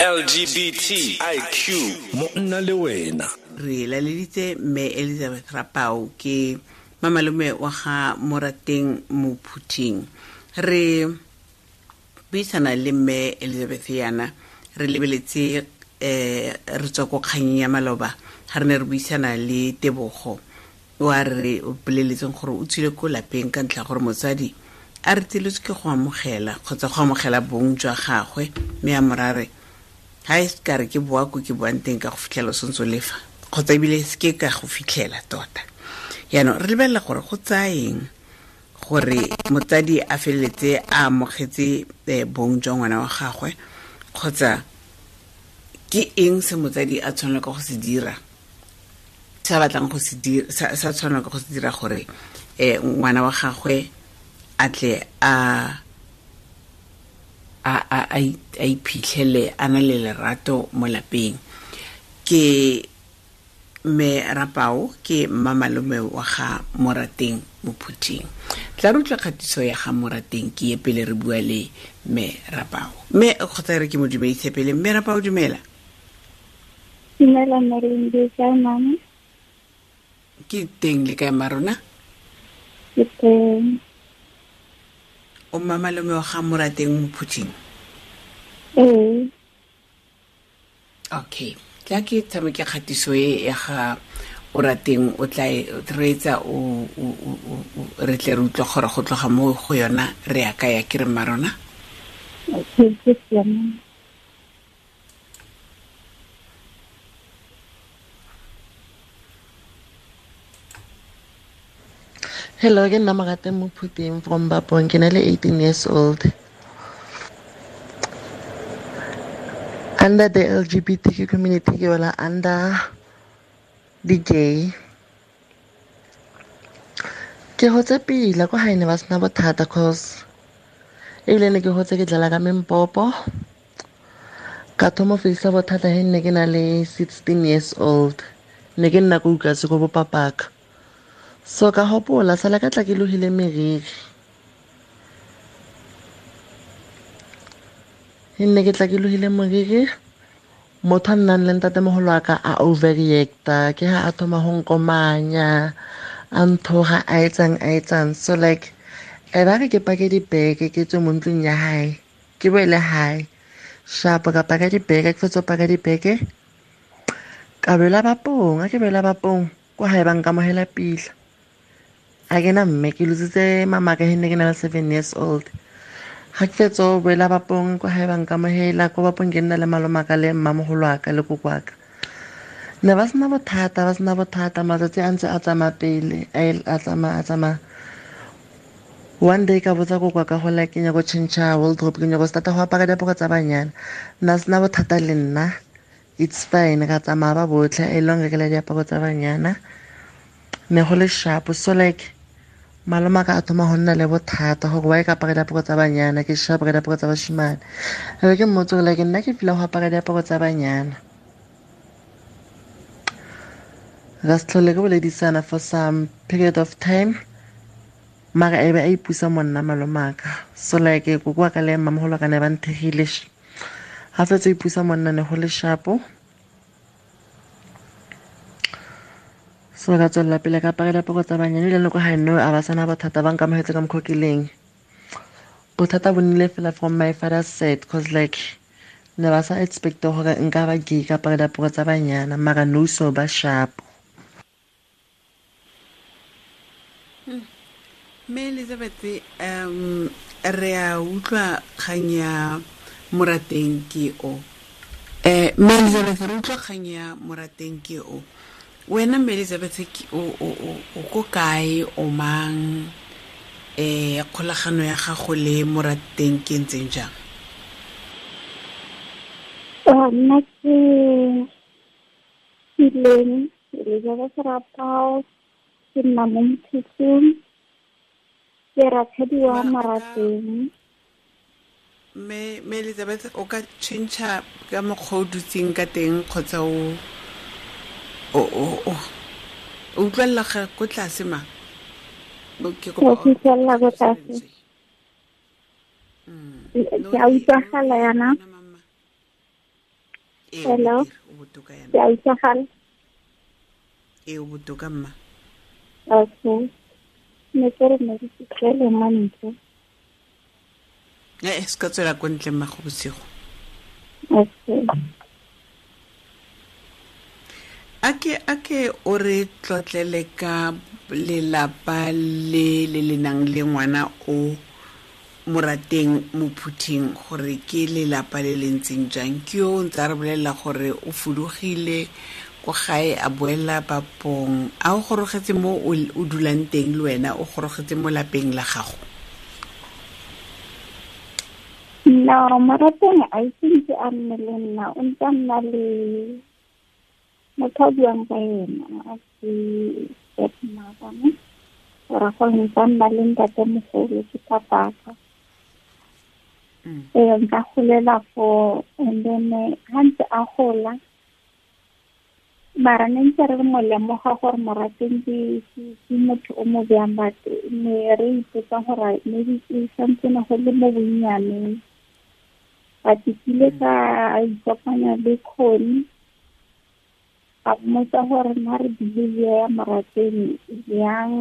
lgbtiq monna le wena. Re laleditse me elizabeth rapao ke mamalome wa ga morateng mophuthing. Re buisana le me elizabeth yana. Re lebeletse eh re tswa ko kganyeng ya maloba. Ga re ne re buisana le tebogo. Wa re o boleletseng gore o tswile ko lapeng ka ntlha gore motsadi a re tseletswe ke go amogela kgotsa go amogela bong jwa gagwe. Mme a morare ga e ka re ke boako ke boang teng ka go fitlhela o sentse o lefa kgotsa ebile se ke ka go fitlhela tota. Yaanong re lebelela gore go tsayeng gore motsadi a feleletse a amogetse um bong jwa ngwana wa gagwe kgotsa ke eng se motsadi a tshwanela ka go se dira sa batlang go se dira sa tshwanela ka go se dira gore um ngwana wa gagwe a tle a a iphitlhele a na le lerato mo lapeng. Ke me rapao ke mmamalome wa ga morateng mophuthing tla re utlwa kgatiso ya ga morateng ke ye pele re bua le me rapao mme kgotsa re ke mo dumedise pele. Mme rapao dumela. Dumela merindi ka mama. Ke teng le kae marona? Ke teng o mmamalome wa ga morateng mophuthing ee okay. Tla ke tshameke kgatiso e ya ga o rateng o tla reetsa o re tle re utlwa gore go tloga mo go yona re ya ka ya ke re marona okay Hello, nna Morateng Mophuthing from Bapong. Ke na le 18 years old. Under the LGBTQ community, ke wela under the gay. Ke hotse pila ko hae ne ba sena bothata cause ebile ne ke hotse ke dlala ka mempopo ka thoma face bothata he nne ke na le 16 years old ne ke nna ko ukase ko bopapaka so ka gopola sala ka tla ke logile meriri. E nne ke tla ke logile moriri. Motho a nnang le ntatemogolo wa ka a overreacta ke ga a thoma go nkomanya a nthoga a etsang a etsang. So like e ba re ke pake dibeke ke tswe mo ntlong ya gae ke boele gae shapo ka paka dibeke ke fetso paka dibeke. Ka boela bapong a ke boela bapong ko gae ba nkamogela pila a ke na mme ke lotsitse mamaka he nne ke na le seven years old. Ga ke fetsa o boela bapong ko gae ba nkamogela ko bapong ke nna le malomaka le mmamogolo wa ka le koko wa ne ba sena bothata ba sena bothata matsatsi a ntse a tsamaya pele a tsamaya a tsamaya. One day ka botsa koko ka go la ke nyako change wardrobe ke nyako starta go apara diaparo tsa banyana. Nna sena bothata le nna? It's fine ka tsamaya ba botlhe e long rekela diaparo tsa banyana. Ne go le sharp so like malomaka a thoma go nna le bothata gore wa e ka apara diaparo tsa banyana ke sa ka diaparo tsa bashimane ebe ke mmotse gore like nna ke fila go apara diaparo tsa banyana. Ra se tlhole ke boledisana for some period of time mara e be a ipusa monna malomaka. So like koko wa ka le mmamogolo ka ne ba nthegile ga fetsa ipusa monna ne go le sharpo so ka tswelela pele ka apara diaparo tsa banyane ebile nako ga nno a ba sana bothata ba nkamogetse ka mokgokeleng bothata bo nnile fela from my father said cause like ne ba sa expecte gore nka ba gay ka apara diaparo tsa banyana mara no ba sharpo. Mme elizabeth um re a utlwa kgang ya morateng ke o. Um mme elizabeth re utlwa kgang ya morateng ke o wena mme elizabeth o ko kae o mang? Um kgolagano ya gago le morateng ke ntseng jang? Nna ke ileng elizabeth rapao ke nna mo mphithing ke rakgadi wa marateng mme elizabeth o ka tšhentšha ka mokgwa o dutseng ka teng kgotsa o Oh, oh, oh. o o o utlwelela ga ko tlase ma bon, ke utlwelela ko tlase ke a utlwagala yana hello? Ke a utlwagala ee o botoka mma. Okay ne ke re ne ke fitlhele mantle ee se ka tswela ko ntle mma go bosigo okay a ke o re tlotlele ka lelapa le le le nang le ngwana o morateng mophuthing gore ke lelapa le le ntseng jang. Ke yo o ntse a re bolelela gore o fudugile ko gae a boela papong. A o gorogetse mo o dulang teng le wena o gorogetse mo lapeng la gago? No marateng a itsentse a nne le nna o ntse a nna le motho o buang ka ena ke stepmother ne ora go nka nna le ntate mogolo ke papaka Mm. ee nka golela fo and then ga ntse a gola mara ne ntse re mo lemoga gore morateng ke motho o mo beyang bate ne re ipotsa gore maybe ke santsene go le mo bonnyaneng but kile ile ka ikopanya le kgoni a mmotsa gore na re behavior ya morateng yang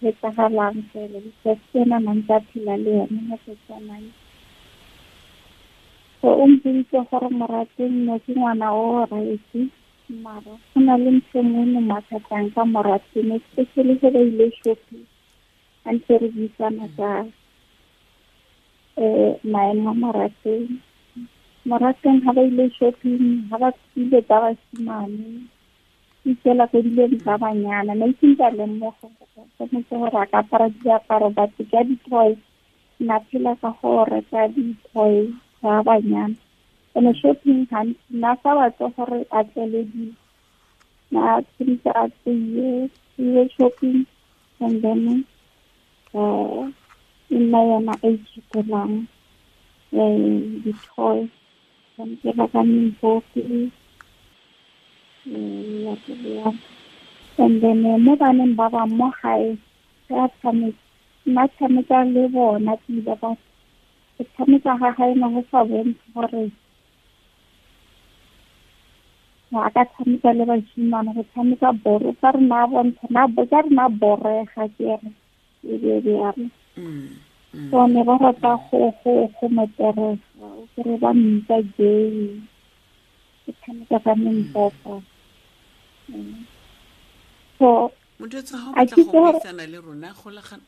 go etsagalang fela. Because ke ena nantse a phela le yone mo setsanang so o mpoditse gore morateng no ke ngwana o raese mara go na le ntho engwe e mo mathatang ka morateng especially ge ba ile shopping a ntse re buisana ka um maemo a morateng morateng ga ba ile shopping ga ba ile ka basimane ikela ko dileng tsa banyana. Na ikinka lemoga tshwanetse gore a ka apara diaparo batho ka di-toy. Na phela ka go reka di-toy tsa banyana. Ene shopping gantsi na sa batle gore a tlele di na tshwanetse a tseye tseye shopping. And then um e nna yona a ithutelang um di-toy. Tshwanetse ba ka memboki ლატვია ენდემე მოგანენ ბაბა მოხაი რაცამი მაცამი დალებო ნაცმი დაბა ეცამი ხახაი მოხავენ ხორი აკაცამი დალება ჟიმანო ეცამი გაბორო პარ ნავონ ნაბოზარ ნაბორე ხაჭერი იგერი არ თონა ვარატა ხო ხო ხო მეტერე უკრება მინდა გეი. ეცამი დაბა მინდა boro ka re na bontsha na bo ka re na borega ke re be bjalo so ne ba rata go go go moterega o kry ba mmitsa gay ke tshameka ka mempopa so motho tsa ga o batla go buisana le rona golagana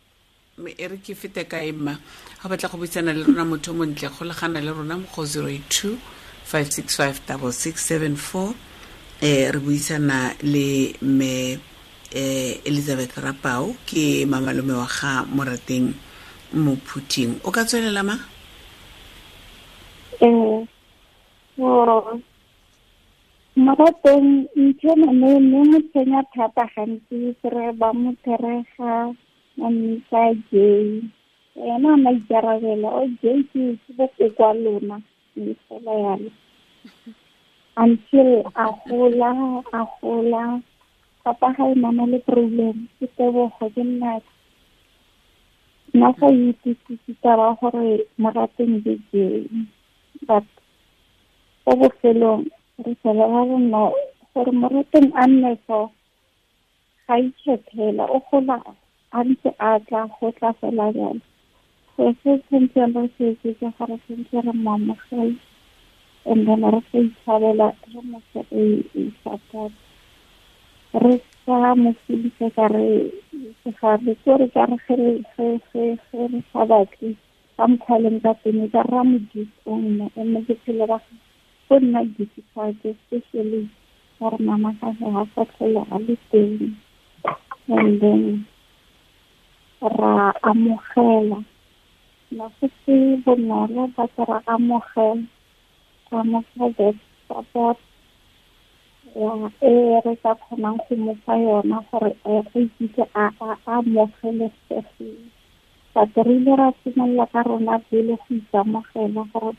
e re ke fete ka emma ga o batla go buisana le rona motho montle golagana le rona mo go 082 565 6674 eh re buisana le me eh elizabeth rapau ke mamalome wa ga morateng mophuthing. O ka tswelela ma eh so morateng ntho ena ne ne mo tshwenya thata gantsi kry ba mo therega a mmisa gay. Ena a maikarabela o gay ke ke bokokwa lona mme fela yalo. Until a gola a gola papa ga e nana le problem ke tebogo ke nna nna sa itsisisi taba gore morateng ke gay. But ko bofelong bona gore morateng a nne so ga ikgethela o gola a ntse a tla go tla fela jalo so se tshwantseng re se etse ke gore tshwanetse re mo amogele and then re sa ithabela re mo fe e support re sa mo fedisa ka re segare ke re ka re ge re- sa batle ka mokgwaleng ka teng ka ra mo disonne mme ke phele ba go nna difficult especially gore mama ka ge ga sa tlhole a le teng and then ra amogela. Na go se bonolo but ra amogela ra amogela support ya e re ka kgonang go mo fa yona gore a go ikutlwe a a- a amogelesegile but re ile ra simolola ka rona pele go ikamogela gore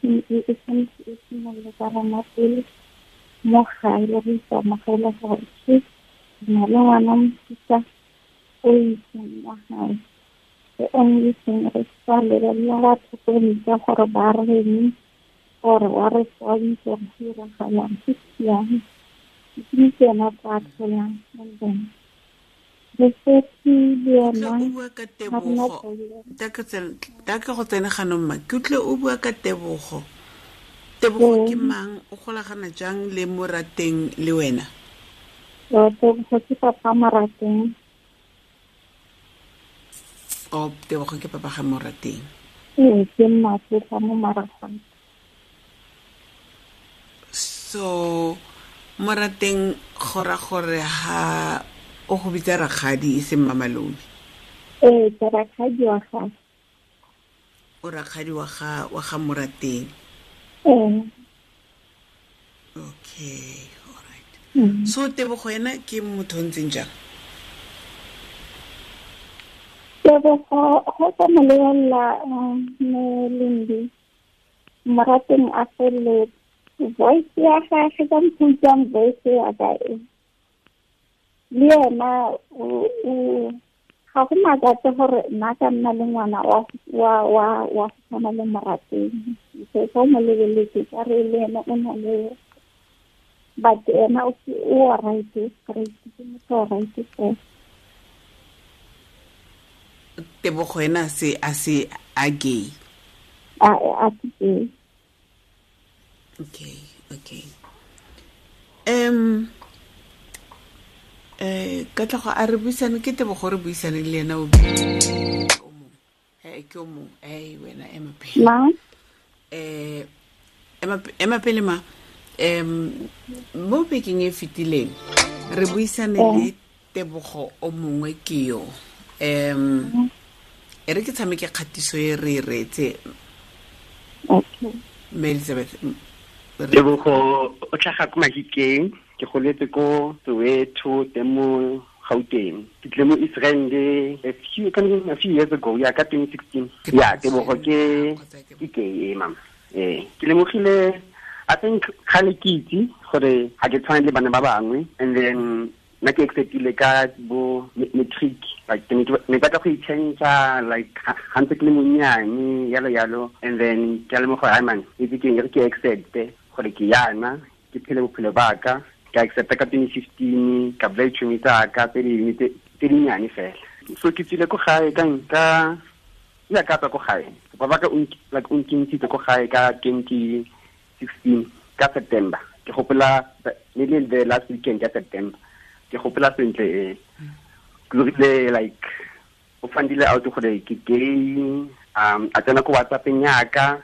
sí, y es un, es un lugar más el moja y lo visto, moja y lo sí, no lo van a quitar, hoy es un moja, un diseño de espalda, era mi barato, pero mi trabajo era barro mí, por barro, por mi trabajo era sí, sí, sí, sí, sí, sí, sí, sí, sí, sí, sí, sí, yena bua ka tebogo. problem ke tsen- da ke go tsene ke utlwe o bua ka tebogo. Tebogo ke mang? O golagana jang le morateng le wena? Tebogo ke papa morateng. O tebogo ke papa ga morateng. Ee ke mmatletla mo maragong so morateng gora gore ha o go bitsa rakgadi e seng mamalodi ee ke rakgadi wa gage o rakgadi wa ga wa ga morateng ee okay alright mm. so tebogo ena ke motho o ntseng jang tebogo go ka mo lebelela me lembi morateng a feletse voice ya gage ka mputsang voice ya ka e le yena ga go makatse gore nna ka nna le ngwana wa wa wa wa go tshwana le morateng. So o mo lebeletse ka re le ena o na le but ena o right straight ke motho o right fela tebogo ena se a se a gay? A a ke okay okay. Um eh ka tla go a re buisane ke tebogo re buisane le ena o o mongwe eh ke o mongwe eh wena ema pele. Ma? Eh ema ema pele ma em mo bekeng e fetileng re buisane le tebogo o mongwe ke yo. Em e re ke tshameke kgatiso e re e reetse. Okay. Me elizabeth m- re- tebogo o tlhaga ko mahikeng ke goletse ko soweto teng mo gauteng. Ke tlile mo israel a few kind of a few years ago ya ka 2016 Ke ya tebogo ke ke- ke mama eh ke lemogile i think kgale ke itse gore ga ke tshwane le bana ba bangwe and then nna ke acceptile ka bo ma- matric like ke ne ke ne ke batla go i-change-a like ga ntse ke le monnyane yalo yalo. And then ke a lemoga gore man itse ke re ke accepte gore ke yana ke phele bophelo ba ka accepta ka 2015 ka bula ditšhomi tsaka tse dingwe tse dinnyane fela. So ke tsile ko gae ka ka ya ka tswa ko gae. Papa ka like o nkentshitse ko gae ka 2016 ka september. Ke gopola le le the last weekend ya september. Ke gopola sentle e. Ke like o fandile out gore ke gay um a tsena ko whatsappeng yaka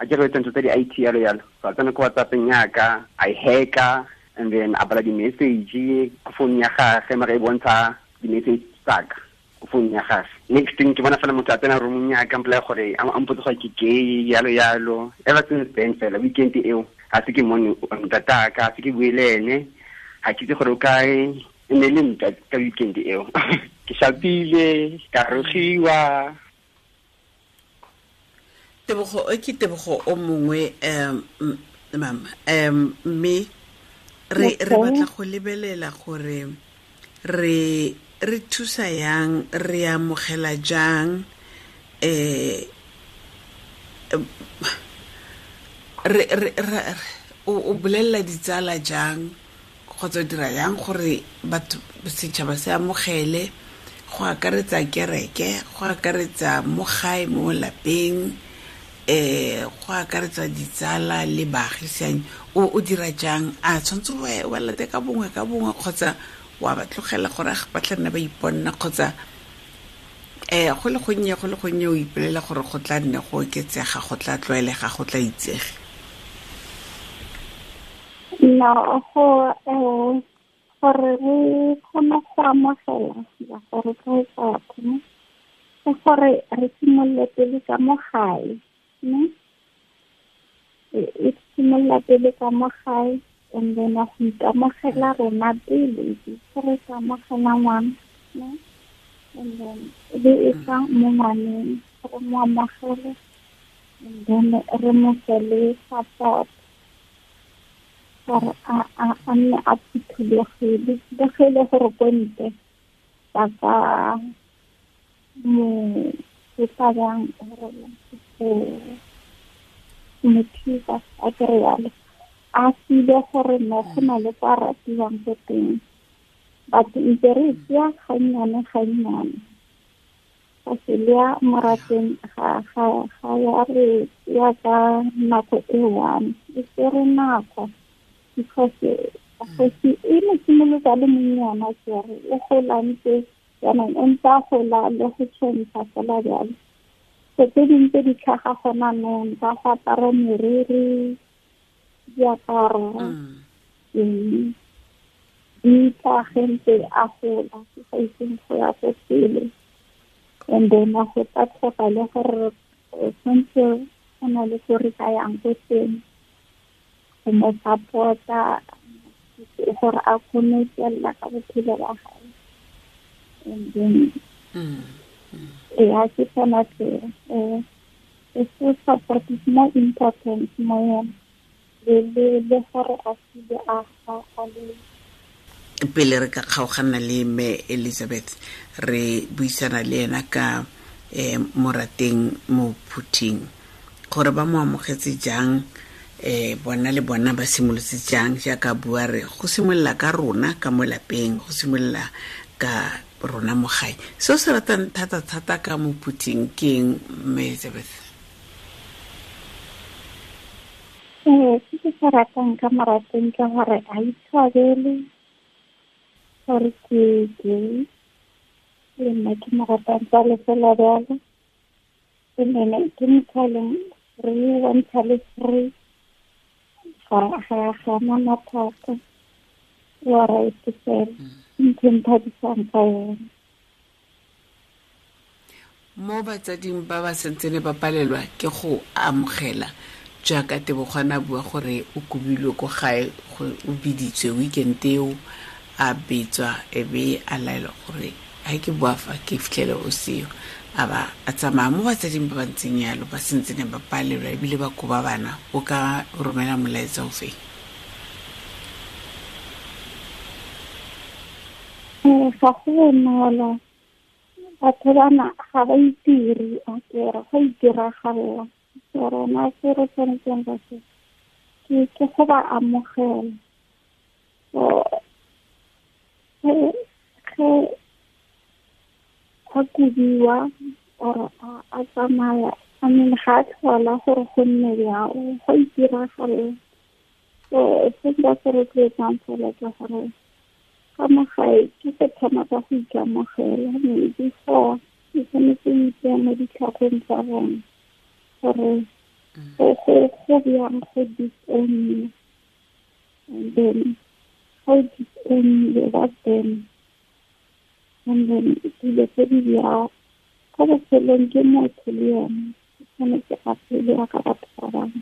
a ke re ntho tsa di-i t yalo yalo. So a tsena ko whatsappeng yaka a e hacka and then a bala di-message ko phone ya gage mara e bontsha di-message tsaka ko phone ya gage next thing ke bona fela motho a tsena roomong yaka mpolaya gore a a mpotse gore ke gay yalo yalo. Ever since then fela weekend eo ga se ke mone ntataka ga se ke bue le ene. Ga ke itse gore o kae e ne le nta ka weekend eo. Ke shapile ka rogiwa. Tebogo o ke tebogo o mongwe um mama um mme re re batla go lebelela gore re re thusa yang re amogela jang eh re re o bolelela ditsala jang kgotsa dira yang gore batho setšhaba se amogele go akaretsa kereke go akaretsa mo gae mo lapeng eh go akaretsa ditsala le baagisane o o dira jang? A tshwanetse wa- wa late ka bongwe ka bongwe kgotsa wa ba tlogela gore ba tla nna ba iponna kgotsa eh go le gonnye go le gonnye o ipelela gore go tla nne go oketsega go tla tlwaelega go tla itsege? No go eh gore re kgone go amogela ya gore tloetsa batho ne ke gore re simolole pele ka mo gae ne e e simolola pele ka mo gae and then a go ikamogela rona pele ke re ka amogela ngwana ne and then e be e tla mo ngwaneng re mo amogele and then re mo fele support gore a a a nne a phuthulegile le ge e le gore ko ntle ba ka mo setsa bjang gore go mothiba a kere yalo. A file gore no go na le kwa ratiwang ko teng. But ntse re tseya gannyane gannyane ga se le ya morateng ga ya re ya ka nako e one. E tsere nako. Because gosi e ne simolotsa le monnyana kere o golantse jaanong o ntse a gola le go tšhentšha fela bjalo so tse dingwe tse di tlhaga gona nong ka go apara meriri diaparo eng di tlhagentse a gola ke sa itseng go ya ko pele and then a go tla tlhoka le gore tshwanetse go na le ko re ka yang ko teng go mo support-a gore a kgone go tswelela ka bophelo ba gae and then yeah ke sona se e se support is more important mo yena le le le gore a sile a a le pele re ka kgaogana le me elizabeth re buisana le ena ka um morateng mo phuthing. Gore ba mo amogetse jang um bona le bona ba simolotse jang jaaka bua re? Go simolola ka rona ka mo lapeng go simolola ka rona mo gae seo se ratang thata-thata ka mo phuthing ke eng mme elizabeth ee se ke se ratang ka morateng ke gore a itshwabele gore ke gay le nna ke mo ratang tsa lefela bjalo nene ke motho a leng free wantsha le free ga ga mathata wa right fela ntho nthabisang ka yone mo batsading ba ba sentsene ba palelwa ke go amogela jaaka tebogwana bua gore o kobilwe ko gae o biditswe weekend eo a betswa e be a laelwa gore ga ke boafa ke fitlhele o seo. A ba a tsamaya mo batsading ba ba ntseng yalo ba sentsene ba palelwa ebile ba koba bana o ka romela molaetsa o feng ga go bonolo batho bana ga ba itire a kere go itiragalela so rona se re tshwanetseng ba se ke ke go ba amogela. So ge a kubiwa or a tsamaya I mean ga a tlhola gore go nne bjao go itiragalela so se nka se rotloetsang fela ke gore ka mo gae ke se thoma ka go ikamogela mme before ke tshwanetse o itseye mo ditlhagong tsa bone gore go bjang go disonne and then how disonne that then and then dilo tse di bjao ka botshelong ke motho le yone ke tshwanetse a phele ka batho ba bangwe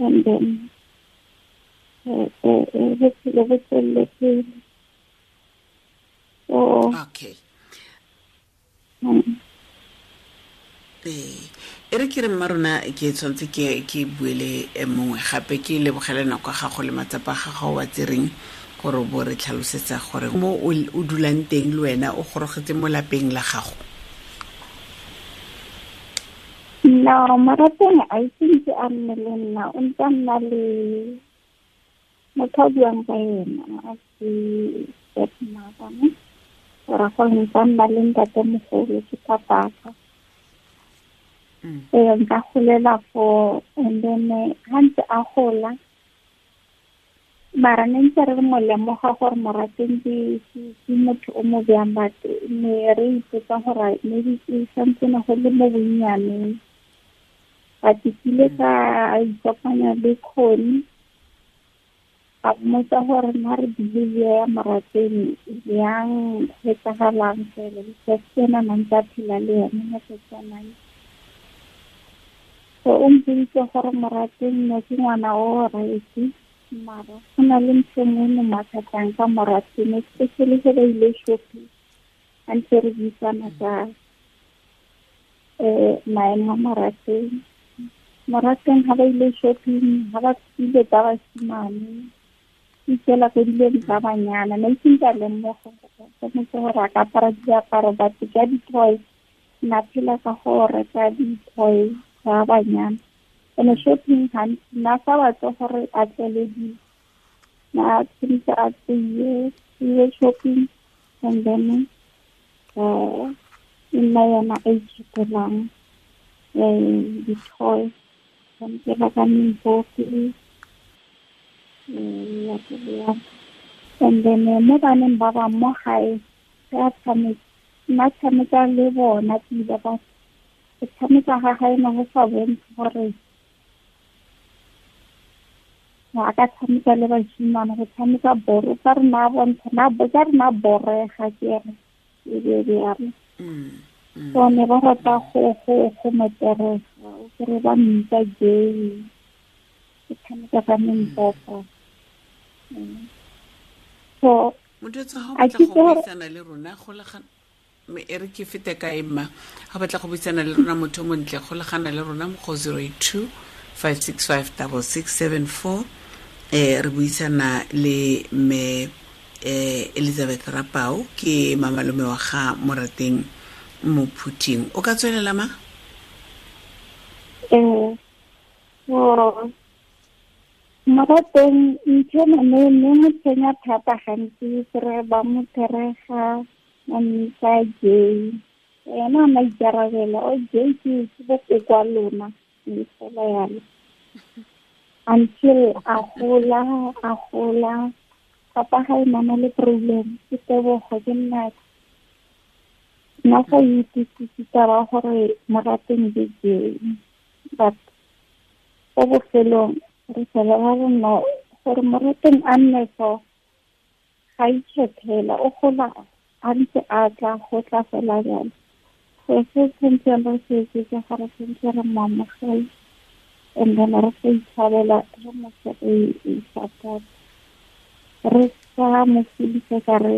and then bophelo bo tswelele pele so okay. Ee e re ke re mma rona ke tshwanetse ke ke buele mongwe gape ke lebogele nako ya gago le matsapa a gago wa tsereng gore bo re tlhalosetsa gore mo o dulang teng le wena o gorogetse mo lapeng la gago. No marateng a isentse a nne le nna o ntse nna le motho a buang ka ena a ke stepmother gore go ntse a nna le ntate mogolo ke papaka ee nka golela for and then ga ntse a gola mara ne ntse re mo lemoga gore morateng ke motho o mo bjang batho ne re ipotsa gore maybe go le mo bonnyaneng but kile ka ikopanya le kgoni a mmotsa gore na re behavior ya morateng yang etsagalang fela. Because ke ena nantse a phela le yone mo setsanang so o mpoditse gore morateng no ke ngwana o raese mara go na le ntho ngwe mo mathatang ka morateng especially ge ba ile shopping a ntse re buisana ka um maemo a morateng. Morateng ga ba ile shopping ga ba ile ka basimane ikela ko dileng tsa banyana. Na isinka lemoga tshwanetse gore a ka apara diaparo batho ka di-toy. Na phela ka go reka di-toy tsa banyana. And shopping gantsi na sa batla gore a tleledi na tshwanetse a tseye tseye shopping. And then um e nna yona e itshepelang um di-toy. Tshwanetse ba ka memboki um ya ya and then eh, mo baneng ba bang mo gae se a tshameka nna tshameka le bona pila ba ke tshameka ga gae ne go sa bontshe gore ga ka tshameka le bašimane go tshameka boro ka re na bontsha na ka re na borega ke re e be bjale Mm. so ne ba rata go go go meterega o kry ba mmitsa gay ke tshameka ka mempopa Mm. So motho tsa A ga ke batla go buisana le rona golagana e re ke fete ka emma ga batla go buisana le rona motho o montle golagana le rona mo go 082 565 6674 eh re buisana le me eh elizabeth rapau ke mamalome wa ga morateng mo phuthing o ka tswelela ma? Eh so morateng nthena ne ne mo tshwenya thata gantsi kry ba mo therega mamisa jay ena a maikarabela o jay ke ke bokokwa lona mme fela yalo. Until a gola a gola papa ga e nana le problem ke tebogo ke nna nna sa itisisi taba gore morateng ke jeng but ko bofelong re felela re no gore morateng a nne so ga ikgethela o gola a ntse a tla go tla fela jalo so se tshwantseng re se etse ke gore tshwanetse re mo amogele and then re sa itshwarela re mo fe re support re sa mo fedisa ka re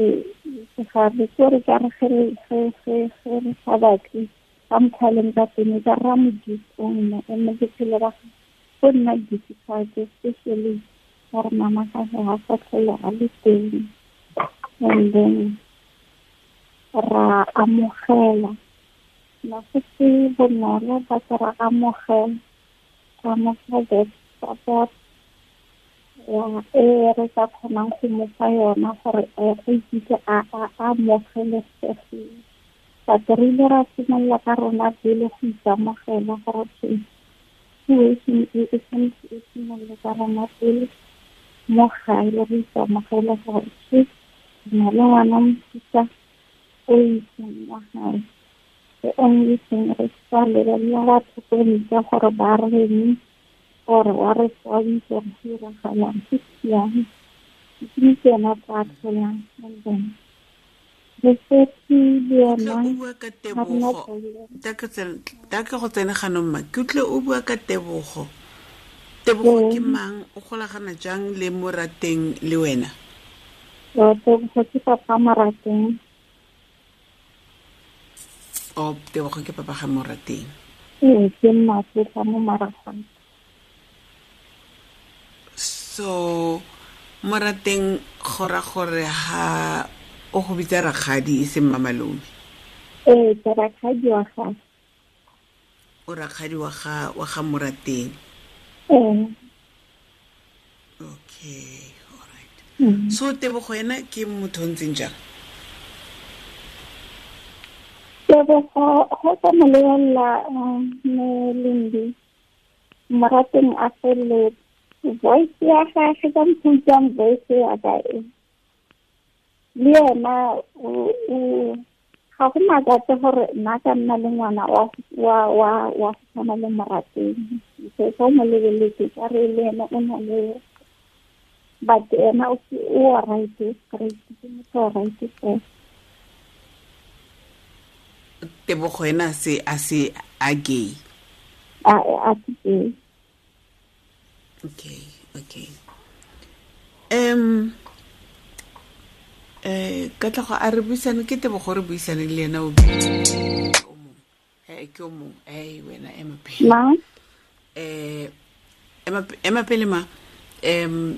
segare ke re ka re ge re- ge- ge- ge re sa batle ka motlhaleng ka teng ka ra modisong mme ke phele ba go nna difficult especially gore mama ga ge ga sa tlhole a le teng. And then ra amogela. Na go se bonolo ba ke ra amogela. Ra amogela support ya e re ka kgonang go mo fa yona gore a ikutlwe a a a amogelesegile but re ile ra simolola ka rona pele go ikamogela gore situation e e tshwanetse e simolole ka rona pele mo gae le go ikamogela gore ke na le ngwana mofuta o itseng wa gae the only thing re sa lebelela batho ko ntle gore ba reng gore wa re swabitse go diragalang ke siame ke tsena tsa tlholang and then re setse le yona o bua ka ga rena tebogo problem da ke tsen- da ke go tsene ganong ma. Ke utlwe o bua ka tebogo. Tebogo ke mang? O golagana jang le morateng le wena? Tebogo ke papa marateng o tebogo ke papa ga morateng ee ke mmatletla mo maragong so morateng gora gore ha o go bitsa rakgadi e seng mamalome ee ke rakgadi wa gage o rakgadi wa ga wa ga morateng ee okay alright mm. so tebogo ena ke motho ntseng jang tebogo go ka mo lebelela mo lendi morateng a feleletse voice ya gage ka mphutang voice ya ka e le ena ga go makatse gore nna ka nna le ngwana wa wa wa wa go tshwana le morateng. So o mo lebeletse ka re le ena o na le but ena o right straight ke motho o right fela tebogo ena se a se a gay? A a ke okay okay. Um eh ka tla go a re buisane ke tebogo re buisane le ena o bi- o mongwe eh ke o mongwe eh wena ema pele. Ma? Eh ema ema pele ma em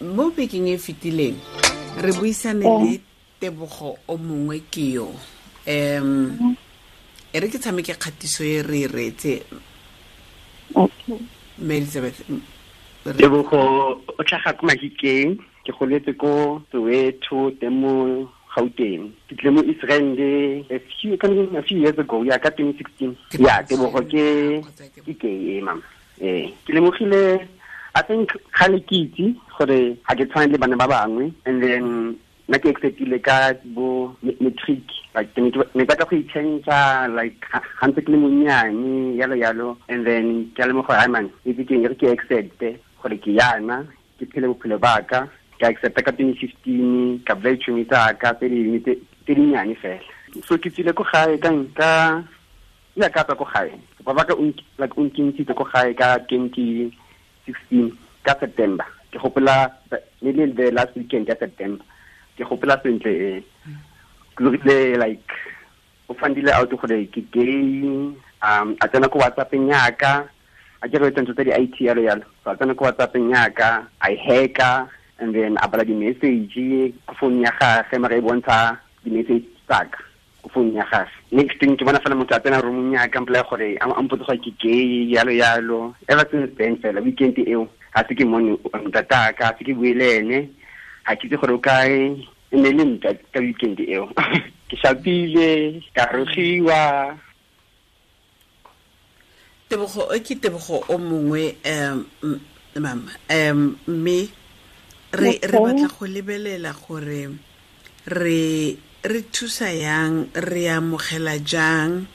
mo bekeng e fetileng re buisane le tebogo o mongwe ke yo. Em e re ke tshameke kgatiso e re e reetse. Okay. Mme elizabeth m- re- lebogo o tlhaga ko mahikeng ke goletse ko soweto mo gauteng. Ke mo a few a years ago ya ka 2016 Ke ya tebogo ke ke- ke mama eh ke lemogile i think kgale ke itse gore ga ke tshwane le bana ba bangwe and then nna ke acceptile ka bo matric like ke ne batla go itšhentšha like ga ntse ke le monnyane yalo yalo. And then ke a lemoga gore, "Hai man itse ke re ke accepte gore ke yana ke phele bophelo ba ka ka accepta ka 2015 ka bula ditšhomi tsaka tse dingwe tse dinnyane fela. So ke tsile ko gae ka nka ya ka tswa ko gae. Ba ka like o nkentshitse ko gae ka 2016 ka september. Ke gopola le le the last weekend ya september. Ke gopola sentle e ke like o fandile out gore ke gay um a tsena ko whatsappeng yaka a ke re tsa tsa di-IT yalo yalo. So a tsena ko whatsappeng yaka a e hacka and then a bala di-message ko phone ya gage mara e bontsha di-message tsaka ko phone ya gage next thing ke bona fela motho a tsena roomong yaka mpolaya gore a a mpotse gore ke gay yalo yalo. Ever since then fela weekend eo ga se ke mone ntataka ga se ke bue le ene ga ke itse gore o kae. E ne e le nta ka weekend eo. Ke shapile ka rogiwa. Tebogo o ke tebogo o mongwe um mama um mme re re batla go lebelela gore re re thusa yang re amogela jang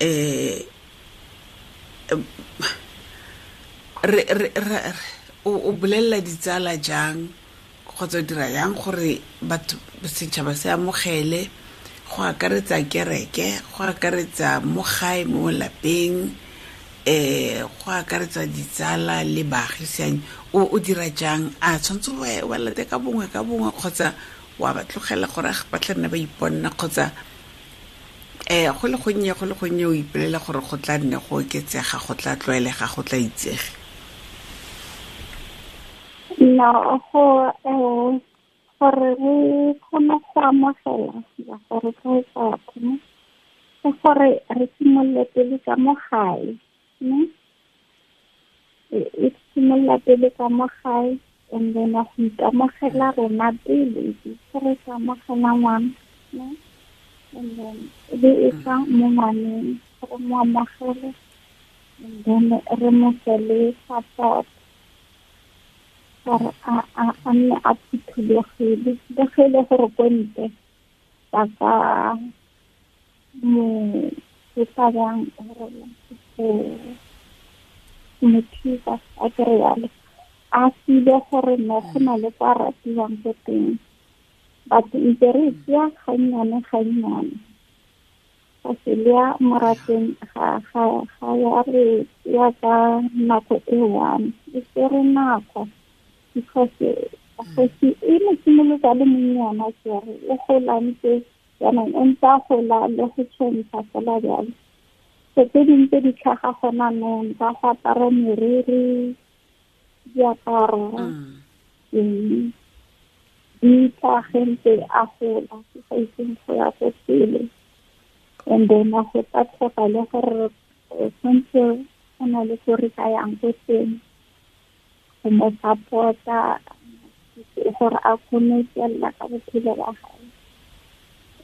eh re re o bolelela ditsala jang kgotsa dira yang gore batho setšhaba se amogele go akaretsa kereke go akaretsa mo gae mo lapeng eh go akaretsa ditsala le baagisane o o dira jang? A tshwanetse wa- late ka bongwe ka bongwe kgotsa wa ba tlogela gore ba tla nne ba iponna kgotsa eh go le gonnye go le gonnye o ipelela gore go tla nne go oketsega go tla tlwaelega go tla itsege? No go eh gore re kgone go amogela ya gore tla etsatho ke gore re simolole pele ka mo gae ne e e simolola pele ka mo gae and then a go ikamogela rona pele ke re ka amogela ngwana ne and then e be e tla mo ngwaneng re mo amogele and then re mo fe le support gore a a a nne a phuthulogile le ge e le gore ko ntle ba ka mo etsa jang gore go mo thusa a kere yalo. A file gore no go na le kwa ratiwang ko teng. Batho ntse re tseya gannyane gannyane ga se le ya morateng ga ga ga ya re ya ka nako e one. E tsere nako. Because gosi e mo simolotsa le monnyana kere e gola ntse jaanong e ntse a gola le go tšhentšha fela jalo so tse dingwe tse di tlhaga gona nong ka go apara meriri diaparo eng di tlhage ntse a gola ke sa itseng go ya ko pele. And then a go tla tlhoka le gore tshwanetse go na le ko re ka yang ko teng go mo support-a gore a kgone go tswelela ka bophelo ba gae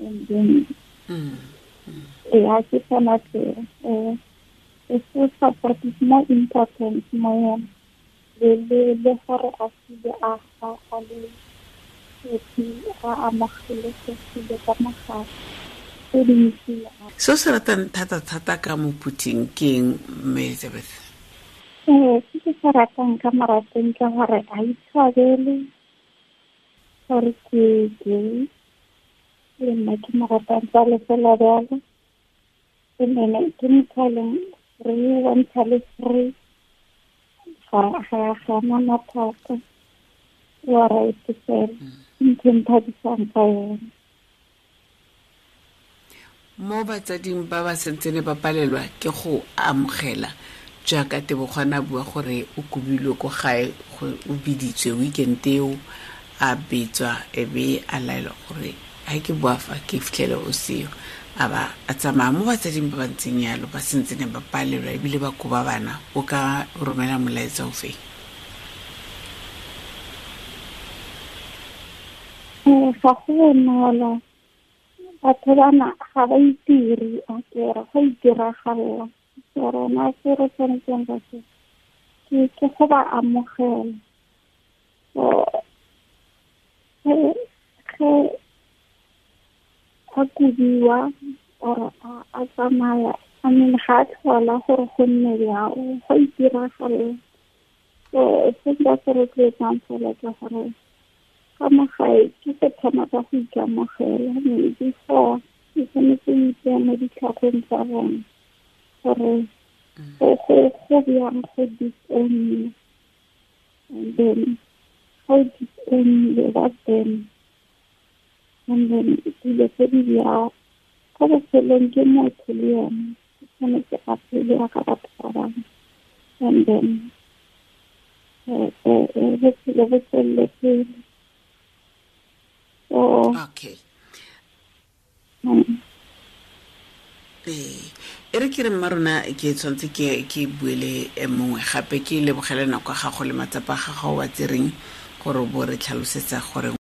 and then e a ke fela se um full support is more important mo yena le le le gore a file a a a le happy a amogelesegile ka mogare. Tse dintsi se o se ratang thata-thata ka mophuthing ke eng mme elizabeth? Ee se ke se ratang ka morateng ke gore a itshwabele gore ke gay لما مرة على سلالة إننا كنتكلم فري وانتلي فري فأحيانا ما تاكل ورأيت سير يمكن تجسان قيام mo batsading ba ba santsene ba palelwa ke go amogela jaaka tebokgwana bua gore o kobilwe ko gae o biditswe weekend eo a betswa ebe a laelwa gore ga ke boa fa ke fitlhele o seo a ba a tsamaya mo batsading ba ba ntseng yalo ba sentseneng ba palelwa ebile ba koba bana. O ka romela molaetsa o feng? Ga go bonolo batho bana ga ba itiri a kere go itiragalela sorona rona se re tshwanetseng ba se ke ke go ba amogela a kubiwa or a a tsamaya I mean ga a tlhola gore go nne jao go itiragalela so se nka se rotloetsang fela ke gore ka magae ke se thoma ka go ikamogela mme before e tshwanetse o itseye mo ditlhagong tsa bone gore go go go bjang go disownne and then ga o disownne ba then tshwanelang dilo tse di diago go bofelong ke motho le yone ke tshwanetse a phele ya ka batho ba bangwe. And then eh, eh, eh, bophelo bo tswelele pele. Mm. E re ke re mma rona ke tshwanetse ke ke buele e mongwe. Gape ke lebogele nako ga go le matsapa ga ga wa tsereng gore bo re tlhalosetsa gore